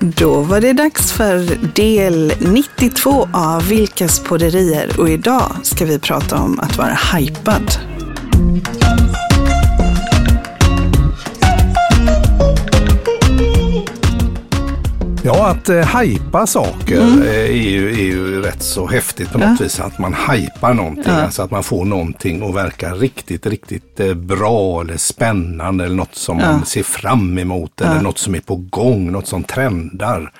Då var det dags för del 92 av Vilkas podderier och idag ska vi prata om att vara hypad. Ja, att eh, hypa saker Mm. är, ju, är ju rätt så häftigt på något vis. Att man hypar någonting, Ja. alltså att man får någonting att verka riktigt, riktigt eh, bra eller spännande eller något som Ja. man ser fram emot eller något som är på gång, något som trendar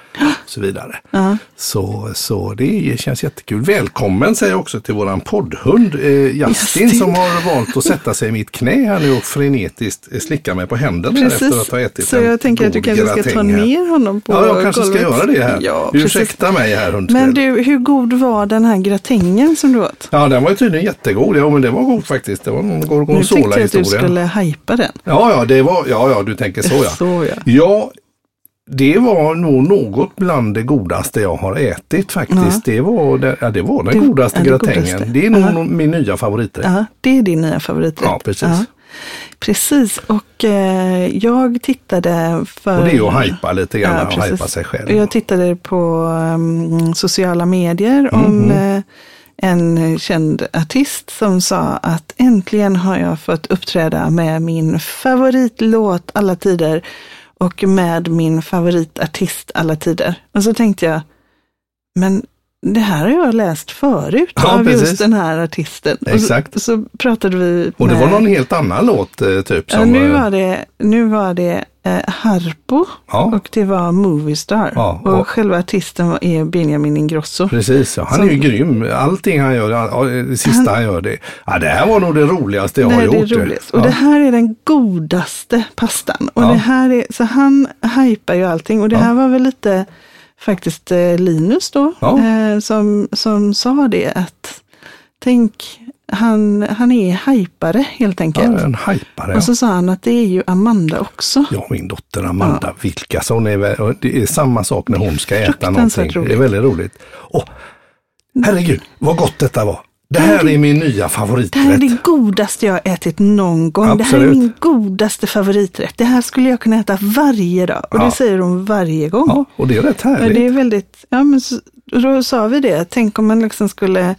och så vidare. Ja. Så, så det känns jättekul. Välkommen säger jag också till våran poddhund eh, Justin, Justin. som har valt att sätta sig i mitt knä här nu och frenetiskt slicka mig på händerna efter att ha ätit så en jag tänker att du kanske ska ta ner honom på Ja, kanske ska golvet. göra det här. Ja, precis. Ursäkta mig här hundskräll. Men du, hur god var den här gratängen som du åt? Ja, den var ju tydligen jättegod. Ja, men det var god faktiskt. Det var någon Nu tyckte jag att du gorgonzola-historia. skulle hypa den. Ja, ja, det var, ja, ja, du tänker så ja. Så ja. Ja, det var nog något bland det godaste jag har ätit faktiskt. Det var, det, ja, det var den Det- godaste ja, det gratängen. godaste. Det är nog Ja. min nya favoriträtt. Ja, det är din nya favoriträtt. Ja, precis. Precis, och eh, jag tittade för... Och det är att hypa lite grann, Ja, och hypa sig själv. Jag tittade på um, sociala medier om Mhm. eh, en känd artist som sa att äntligen har jag fått uppträda med min favoritlåt alla tider och med min favoritartist alla tider. Och så tänkte jag, men det här har jag läst förut Ja, av precis. just den här artisten. Exakt. Och så, så pratade vi Och det med- var någon helt annan låt eh, typ. Som, nu eh, var det, nu var det eh, Harpo Ja. och det var Moviestar. Ja, och, och- själva artisten var- är Benjamin Ingrosso. Precis, ja. han Som- är ju grym. Allting han gör, det sista han, gör det. Ja, det här var nog det roligaste jag det har är gjort. det roligt. Och det här är den godaste pastan. Och det här är, så han hypar ju allting. Och det här var väl lite faktiskt eh, Linus då Ja. eh, som, som sa det att tänk, han, han är hypare helt enkelt. Ja, en hypare. Och så sa han att det är ju Amanda också. Ja, min dotter Amanda Vilkas. Hon är, det är samma sak när hon ska äta någonting. Det är roligt. väldigt roligt. Åh, herregud, vad gott detta var. Det här är min nya Det här är favoriträtt. det godaste jag ätit någon gång. Det här är Absolut. min godaste favoriträtt. Det här skulle jag kunna äta varje dag. Och Ja. det säger hon varje gång. Ja, och det är rätt Ja, härligt. det är väldigt, ja men så, då sa vi det, tänk om man liksom skulle,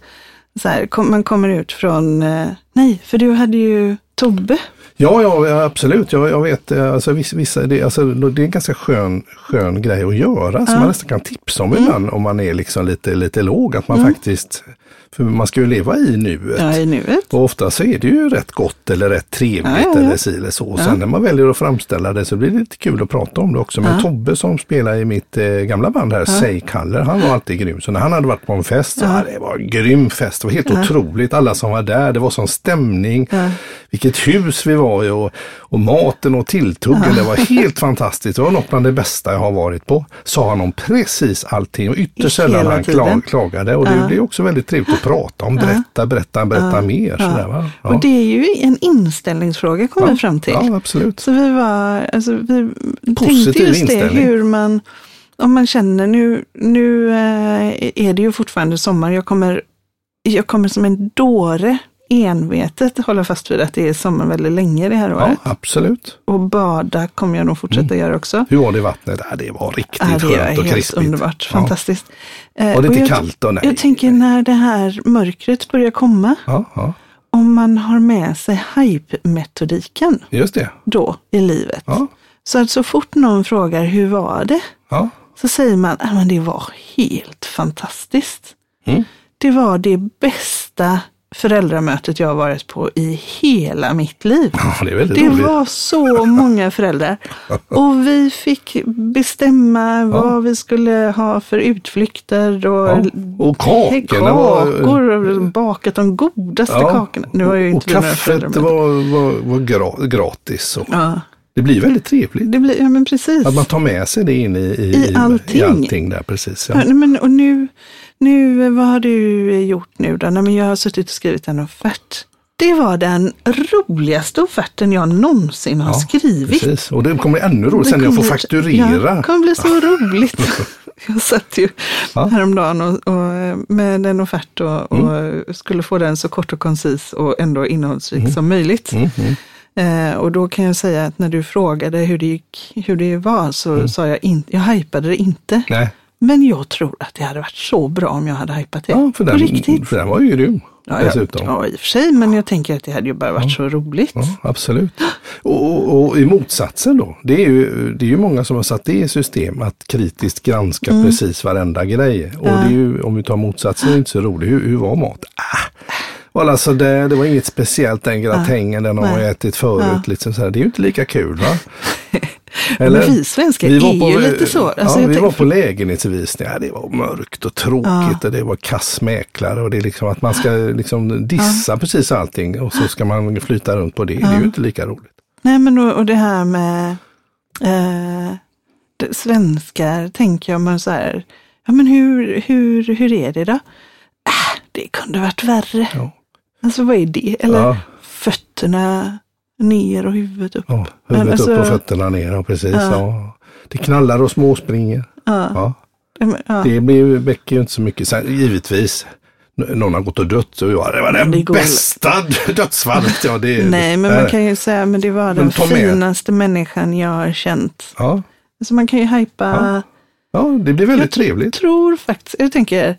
så här, kom, man kommer ut från, eh, nej, för du hade ju Tobbe. Ja, ja, absolut. Jag, jag vet, eh, alltså, vissa, det, alltså, det är en ganska skön, skön grej att göra som man nästan kan tipsa om Mm. ibland om man är liksom lite, lite låg. Att man faktiskt, för man ska ju leva i nuet. Ja, i nuet. Och ofta så är det ju rätt gott eller rätt trevligt Ja, ja, eller si eller så. Och sen när man väljer att framställa det så blir det lite kul att prata om det också. Men. Tobbe som spelar i mitt eh, gamla band här, Say Color, han var alltid grym. Så när han hade varit på en fest, så ja. det var en grym fest. Det var helt otroligt. Alla som var där, det var sån stämning. Vilket hus vi var i och, och maten och tilltuggen. Det var helt fantastiskt. Det var något bland det bästa jag har varit på. Sa han om precis allting och ytterst sällan han klag, klagade. Och det blir också väldigt trevligt att prata om. Berätta, berätta, berätta mer. Sådär, va? Och det är ju en inställningsfråga kom vi fram till. Ja, absolut. Så vi var, alltså vi Positiv tänkte just det, hur man, om man känner nu, nu eh, är det ju fortfarande sommar, jag kommer, jag kommer som en dåre envetet hålla fast vid att det är sommar väldigt länge det här Ja, året. absolut. Och bada kommer jag nog fortsätta göra också. Hur var det i vattnet? Ja, det var riktigt Ja, det är skönt och krispigt. underbart, Ja. fantastiskt. Eh, Var det inte jag, kallt då? Nej. Jag tänker när det här mörkret börjar komma, Ja, ja, om man har med sig hype-metodiken just det. då i livet. Ja, Så att så fort någon frågar hur var det? ja. Så säger man att det var helt fantastiskt. Mm. Det var det bästa föräldramötet jag har varit på i hela mitt liv. ja det Det var så många föräldrar. Och vi fick bestämma vad vi skulle ha för utflykter. Och Ja. Och kakorna var... kakor och bakat de godaste kakorna. Nu har jag och inte med kaffet var, var, var gra, gratis. Och Ja, Det blir väldigt trevligt. det blir, ja men precis. Att man tar med sig det in i, i, I allting. i allting där precis. Ja, Ja. men, och nu, nu, vad har du gjort nu då? Nej, men jag har suttit och skrivit en offert. Det var den roligaste offerten jag någonsin har Ja, skrivit. Precis. Och det kommer bli ännu roligare sen när jag får fakturera. Ja, det kommer bli så roligt. Jag satt ju Ja. häromdagen och, och, med en offert och, och Mm. skulle få den så kort och koncis och ändå innehållsrik som möjligt. Mm, mm. Eh, och då kan jag säga att när du frågade hur det, gick, hur det var så Mm. sa jag inte, jag hypade det inte. Nej, Men jag tror att det hade varit så bra om jag hade hypat det. ja, för, På den, riktigt. för den var ju grym Ja, dessutom. Ja, i och för sig, men jag tänker att det hade ju bara varit så roligt. Ja, absolut. Och, och, och i motsatsen då, det är, ju, det är ju många som har satt det i system att kritiskt granska precis varenda grej. Och Mm. Ja. det är ju, om vi tar motsatsen, det är inte så roligt. Hur, hur var mat? Ah. Well, alltså det, det var inget speciellt den gratängen, den har jag ätit förut. Ja. Liksom så här. Det är ju inte lika kul va? Men vi svenskar är ju lite så. Alltså, ja, vi var på lägenhetsvisningar. Det var mörkt och tråkigt och det var kassmäklare och det är liksom att man ska liksom dissa precis allting och så ska man flyta runt på det. Det är ju inte lika roligt. Nej, men och, och det här med eh, det, svenskar, tänker jag, men så här, ja men hur, hur, hur är det då? Äh, det kunde varit värre. Ja. Alltså vad är det? Eller Ja. fötterna ner och huvudet upp. Ja, huvudet alltså- upp och fötterna ner, ja, precis. Ja. Ja. Det knallar och småspringer. Ja, Ja. ja. Det blir, väcker ju inte så mycket. Sen, givetvis, någon har gått och dött och ja, det var det, Det bästa dödsfallet. Ja, det, Nej, men man kan ju säga, men det var den ta med. finaste människan jag har känt. ja, Alltså man kan ju hypa ja, det blir väldigt jag trevligt. tror faktiskt, jag tänker,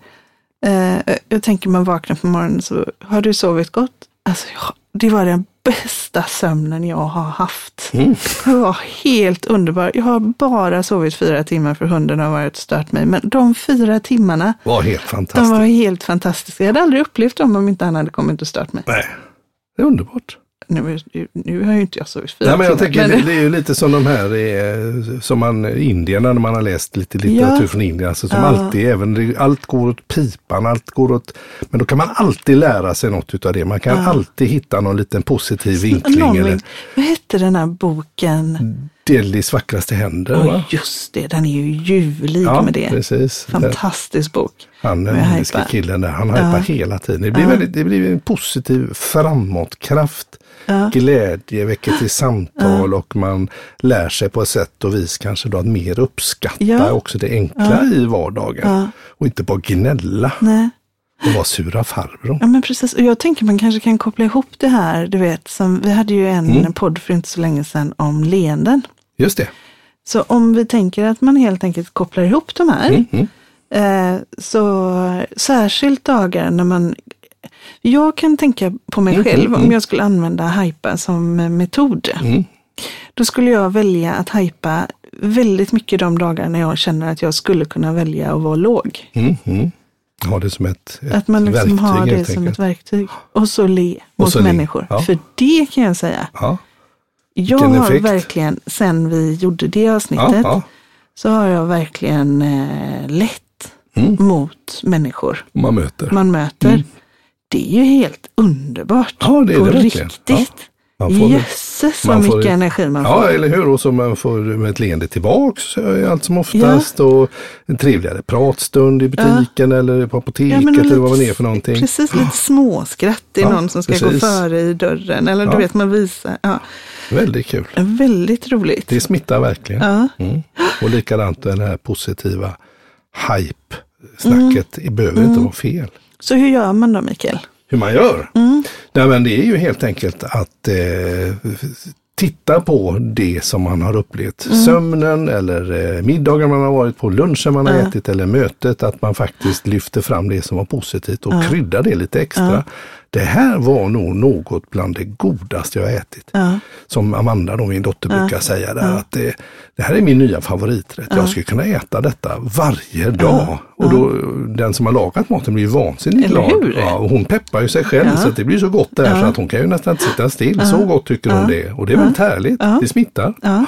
eh, jag tänker man vaknar på morgonen så har du sovit gott? Alltså, det var den bästa sömnen jag har haft. Mm. Det var helt underbart. Jag har bara sovit fyra timmar för hunden har varit och stört mig. Men de fyra timmarna, var helt de fantastiskt. var helt fantastiska. Jag hade aldrig upplevt dem om inte han hade kommit och stört mig. Nej, det är underbart. Nu, nu har ju inte jag sovit fyra Nej, men jag timmar. tänker, men- det, det är ju lite som de här eh, som man, indierna när man har läst lite litteratur Ja. från Indien. Alltså, som Ja. alltid, även, allt går åt pipan, allt går åt, men då kan man alltid lära sig något utav det. Man kan alltid hitta någon liten positiv vinkling. Någon eller Vad hette den här boken? Delhis vackraste händer. Oj, va? just det, den är ju ljuvlig Ja, med det. precis. Fantastisk bok. Han den indiska killen där, han hypar hela tiden. Det blir, Ja. väldigt, det blir en positiv framåtkraft, Ja. glädje, väcker till samtal och man lär sig på ett sätt och vis kanske då att mer uppskatta Ja. också det enkla i vardagen. Ja. Och inte bara gnälla Nej. och vara sura farbror. Ja men precis, och jag tänker man kanske kan koppla ihop det här, du vet, som, vi hade ju en Mm. podd för inte så länge sedan om leenden. Just det. Så om vi tänker att man helt enkelt kopplar ihop de här, Mm, mm. eh, så särskilt dagar när man jag kan tänka på mig Mm, själv mm, om mm. jag skulle använda hypa som metod. Mm. Då skulle jag välja att hypa väldigt mycket de dagar när jag känner att jag skulle kunna välja att vara låg. Mm, mm. Ha det som ett, ett Att man liksom verktyg har det som ett verktyg. Och så le mot så människor. ja. För det kan jag säga. Ja, Jag har verkligen, sen vi gjorde det avsnittet, ja, ja. så har jag verkligen eh, lett Mm. mot människor Man möter. man möter. Det är ju helt underbart. Ja, det är På det verkligen. riktigt. Man får- Jösses vad får- mycket energi man Ja, får. eller hur? Och så man får med ett leende tillbaks allt som oftast. Och en trevligare pratstund i butiken eller på apoteket Ja, eller vad man är för någonting. Precis, lite småskratt. Det är Ja, någon som ska gå precis. före i dörren. Eller Ja. du vet, man visar. Ja. Väldigt kul. Väldigt roligt. Det smittar verkligen. Ja. Mm. Och likadant det här positiva hype-snacket. Det behöver inte vara fel. Så hur gör man då, Mikael? Hur man gör? Nej, men det är ju helt enkelt att eh, titta på det som man har upplevt. Mm. Sömnen eller eh, middagen man har varit på, lunchen man har ätit eller mötet. Att man faktiskt lyfter fram det som var positivt och kryddar det lite extra. Det här var nog något bland det godaste jag ätit. Ja. Som Amanda, då, min dotter, brukar säga där, att det, det här är min nya favoriträtt. Jag skulle kunna äta detta varje dag. Och då, den som har lagat maten blir ju vansinnigt glad. Ja, och hon peppar ju sig själv Ja. så att det blir så gott där Ja. så att hon kan ju nästan inte sitta still. Så gott tycker hon det. Och det är väldigt härligt. Det smittar. Ja.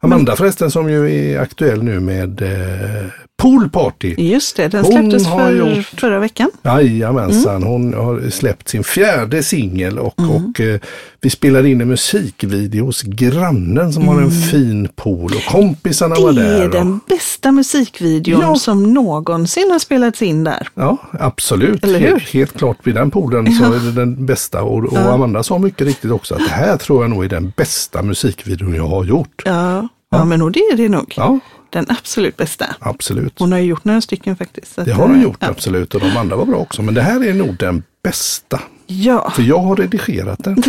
Amanda förresten som ju är aktuell nu med eh, Pool Party. Just det, den Hon släpptes har för, gjort- förra veckan. Jajamensan, hon har släppt sin fjärde singel och, och eh, vi spelade in en musikvideo hos grannen som har en fin pool och kompisarna var Det där. är och- den bästa musikvideon Ja. som någonsin har spelats in där. Ja, absolut. Eller hur? Helt, helt klart vid den poolen så är det den bästa. Och, och Amanda sa mycket riktigt också att det här tror jag nog är den bästa musikvideon jag har gjort. Ja, ja. men och det är det nog. Ja, Den absolut bästa. absolut. Hon har ju gjort några stycken faktiskt. Det har hon eh, gjort ja. absolut och de andra var bra också. Men det här är nog den bästa. Ja, För jag har redigerat den.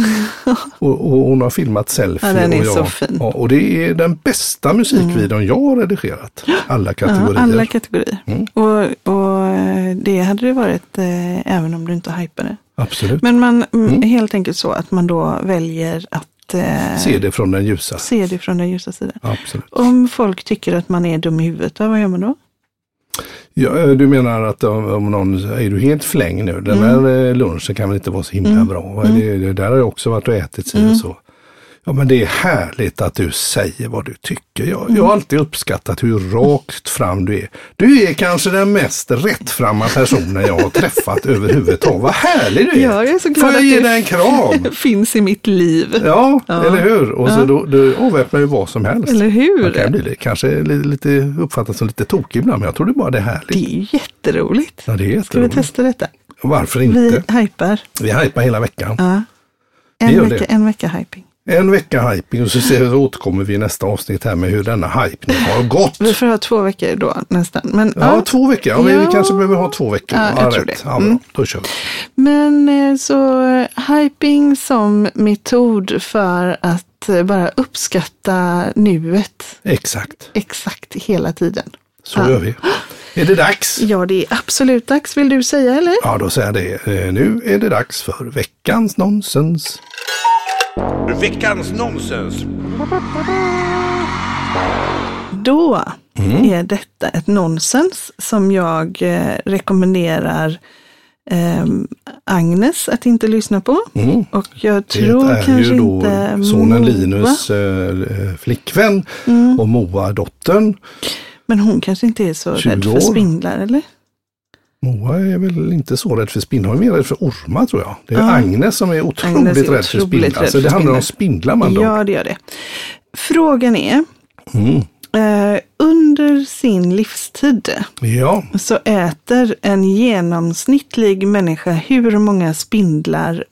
och, och hon har filmat selfie. Ja, den är och jag, så fin. Ja, och det är den bästa musikvideon jag har redigerat. Alla ja kategorier. alla kategorier. Mm. Och, och eh, det hade det varit eh, även om du inte hypade. Absolut. Men man, mm. helt enkelt så att man då väljer att eh, Se det från den ljusa. se det från den ljusa sidan. Absolut. Om folk tycker att man är dum i huvudet, vad gör man då? Ja, eh, du menar att om, någon, är du helt fläng nu? Den Mm. här eh, lunchen kan väl inte vara så himla bra? Det, det där har jag också varit och ätit si Mm. och så. Ja men det är härligt att du säger vad du tycker. Jag, jag har alltid uppskattat hur rakt fram du är. Du är kanske den mest rättframma personen jag har träffat överhuvudtaget. Vad härlig du är! Ja, jag är så glad Får jag ge du- dig en kram? Finns i mitt liv. Ja, eller hur? Och så Ja. då, då avväpnar ju vad som helst. Eller hur? Man kan bli det, kanske lite, uppfattas som lite tokig ibland, men jag tror det bara det är härligt. Det är ju jätteroligt. Ja, det är Ska vi jätteroligt. testa detta? Varför Vi inte? hypar. Vi hypar hela veckan. Ja. Vi En, vecka, det. en vecka hyping. En vecka hyping och så, ser, så återkommer vi i nästa avsnitt här med hur denna hype nu har gått. Vi får ha två veckor då nästan. Men, Ja, ja. två veckor. Ja, vi, vi Ja. kanske behöver ha två veckor. Ja, jag tror rätt. det. Ja, Mm. Då kör vi. Men eh, så hyping som metod för att eh, bara uppskatta nuet Exakt, exakt hela tiden. så Ja. gör vi. Är det dags? Ja, det är absolut dags. Vill du säga eller? Ja, då säger jag det. Eh, Nu är det dags för veckans nonsens. Veckans nonsens. Då Mm. är detta ett nonsens som jag eh, rekommenderar ehm, Agnes att inte lyssna på. Mm. Och jag Det tror är kanske ju då inte sonen. Linus eh, flickvän Mm. och Moa dottern. Men hon kanske inte är så 20 rädd för spindlar eller? Moa är väl inte så rädd för spindlar, hon är mer rädd för ormar tror jag. Det är Ja. Agnes som är otroligt Agnes är rädd för otroligt spindlar. Så det handlar om spindlar. man då. Ja, det gör det. Frågan är, Mm. eh, under sin livstid Ja, så äter en genomsnittlig människa hur många spindlar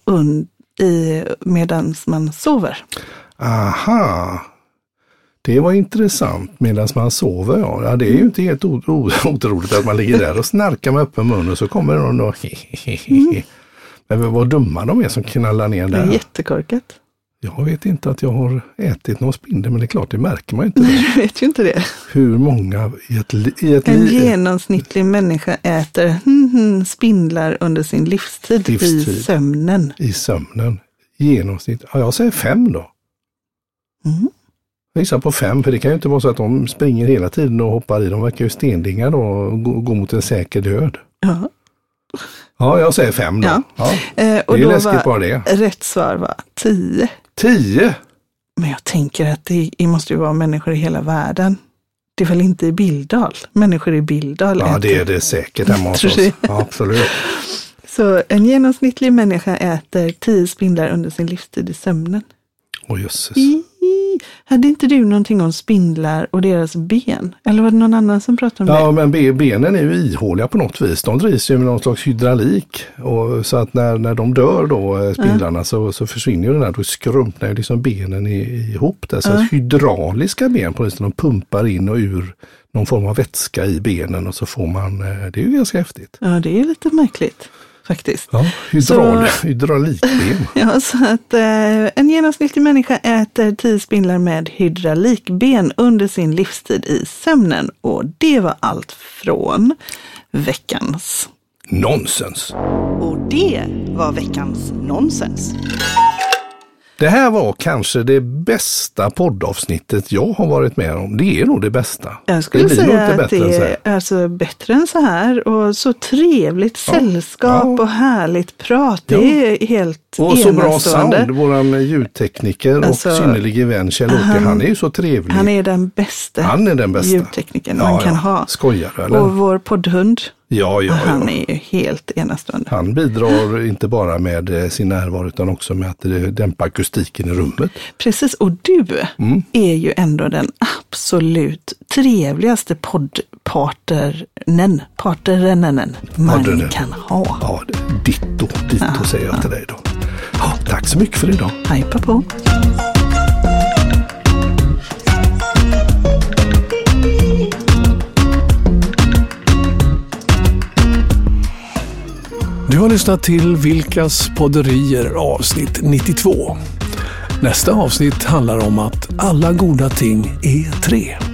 medan man sover? aha. Det var intressant medan man sover. Ja. ja, det är ju inte helt otroligt att man ligger där och snarkar med öppen mun och så kommer någon och Men vad dumma de är som knallar ner Det är där. jättekorkat. Jag vet inte att jag har ätit någon spindel, men det är klart, det märker man inte. Det. Du vet ju inte det. Hur många i ett, i ett En genomsnittlig människa äter hmm, hmm, spindlar under sin livstid, i Livstid. sömnen. i sömnen. Genomsnitt, ja, jag säger fem då. Mm. Jag gissar på fem, för det kan ju inte vara så att de springer hela tiden och hoppar i. De verkar ju stendingar då och gå- går mot en säker död. Ja. Ja, jag säger fem då. Ja. Ja. Eh, och Det är då läskigt bara det. rätt svar var tio. Tio! Men jag tänker att det, det måste ju vara människor i hela världen. Det är väl inte i Bildal? Människor i Bildal Ja, det är det säkert hemma hos oss. Ja, absolut. Så en genomsnittlig människa äter tio spindlar under sin livstid i sömnen. Åh jösses. I, hade inte du någonting om spindlar och deras ben? Eller var det någon annan som pratade om Ja, det? men be- benen är ju ihåliga på något vis. De drivs ju med någon slags hydraulik. Och, så att när, när de dör då, eh, spindlarna, så, så försvinner ju den här, då skrumpnar ju liksom benen i, ihop där. Så att hydrauliska ben på något vis, de pumpar in och ur någon form av vätska i benen och så får man, eh, det är ju ganska häftigt. Ja, det är lite märkligt faktiskt. Ja, hydral, Så- hydraulikben. Ja, så att eh, en genomsnittlig människa äter tio spindlar med hydraulikben under sin livstid i sömnen. Och det var allt från veckans. Nonsens! Och det var veckans nonsens. Det här var kanske det bästa poddavsnittet jag har varit med om. Det är nog det bästa. Jag skulle det säga inte att bättre det är alltså bättre än så här och så trevligt sällskap Ja. och härligt prat. Ja. Det är helt Och så bra sound. Våran ljudtekniker Alltså, och synnerlige vän Kjell-Åke, han- han, är ju så trevlig. Han är den bästa, Han är den bästa. ljudteknikern man kan ha. Skojar du eller? Och vår poddhund, ja, ja, han ja. är ju helt enastående. Han bidrar inte bara med eh, sin närvaro utan också med att eh, dämpa akustiken i rummet. Precis, och du Mm. är ju ändå den absolut trevligaste poddpartnern, partnern man Partnern. kan ha. Ja, ditto, ditto säger jag till dig då. Ja, tack så mycket för idag. Hypa på. Du har lyssnat till Vilkas podderier avsnitt 92. Nästa avsnitt handlar om att alla goda ting är tre.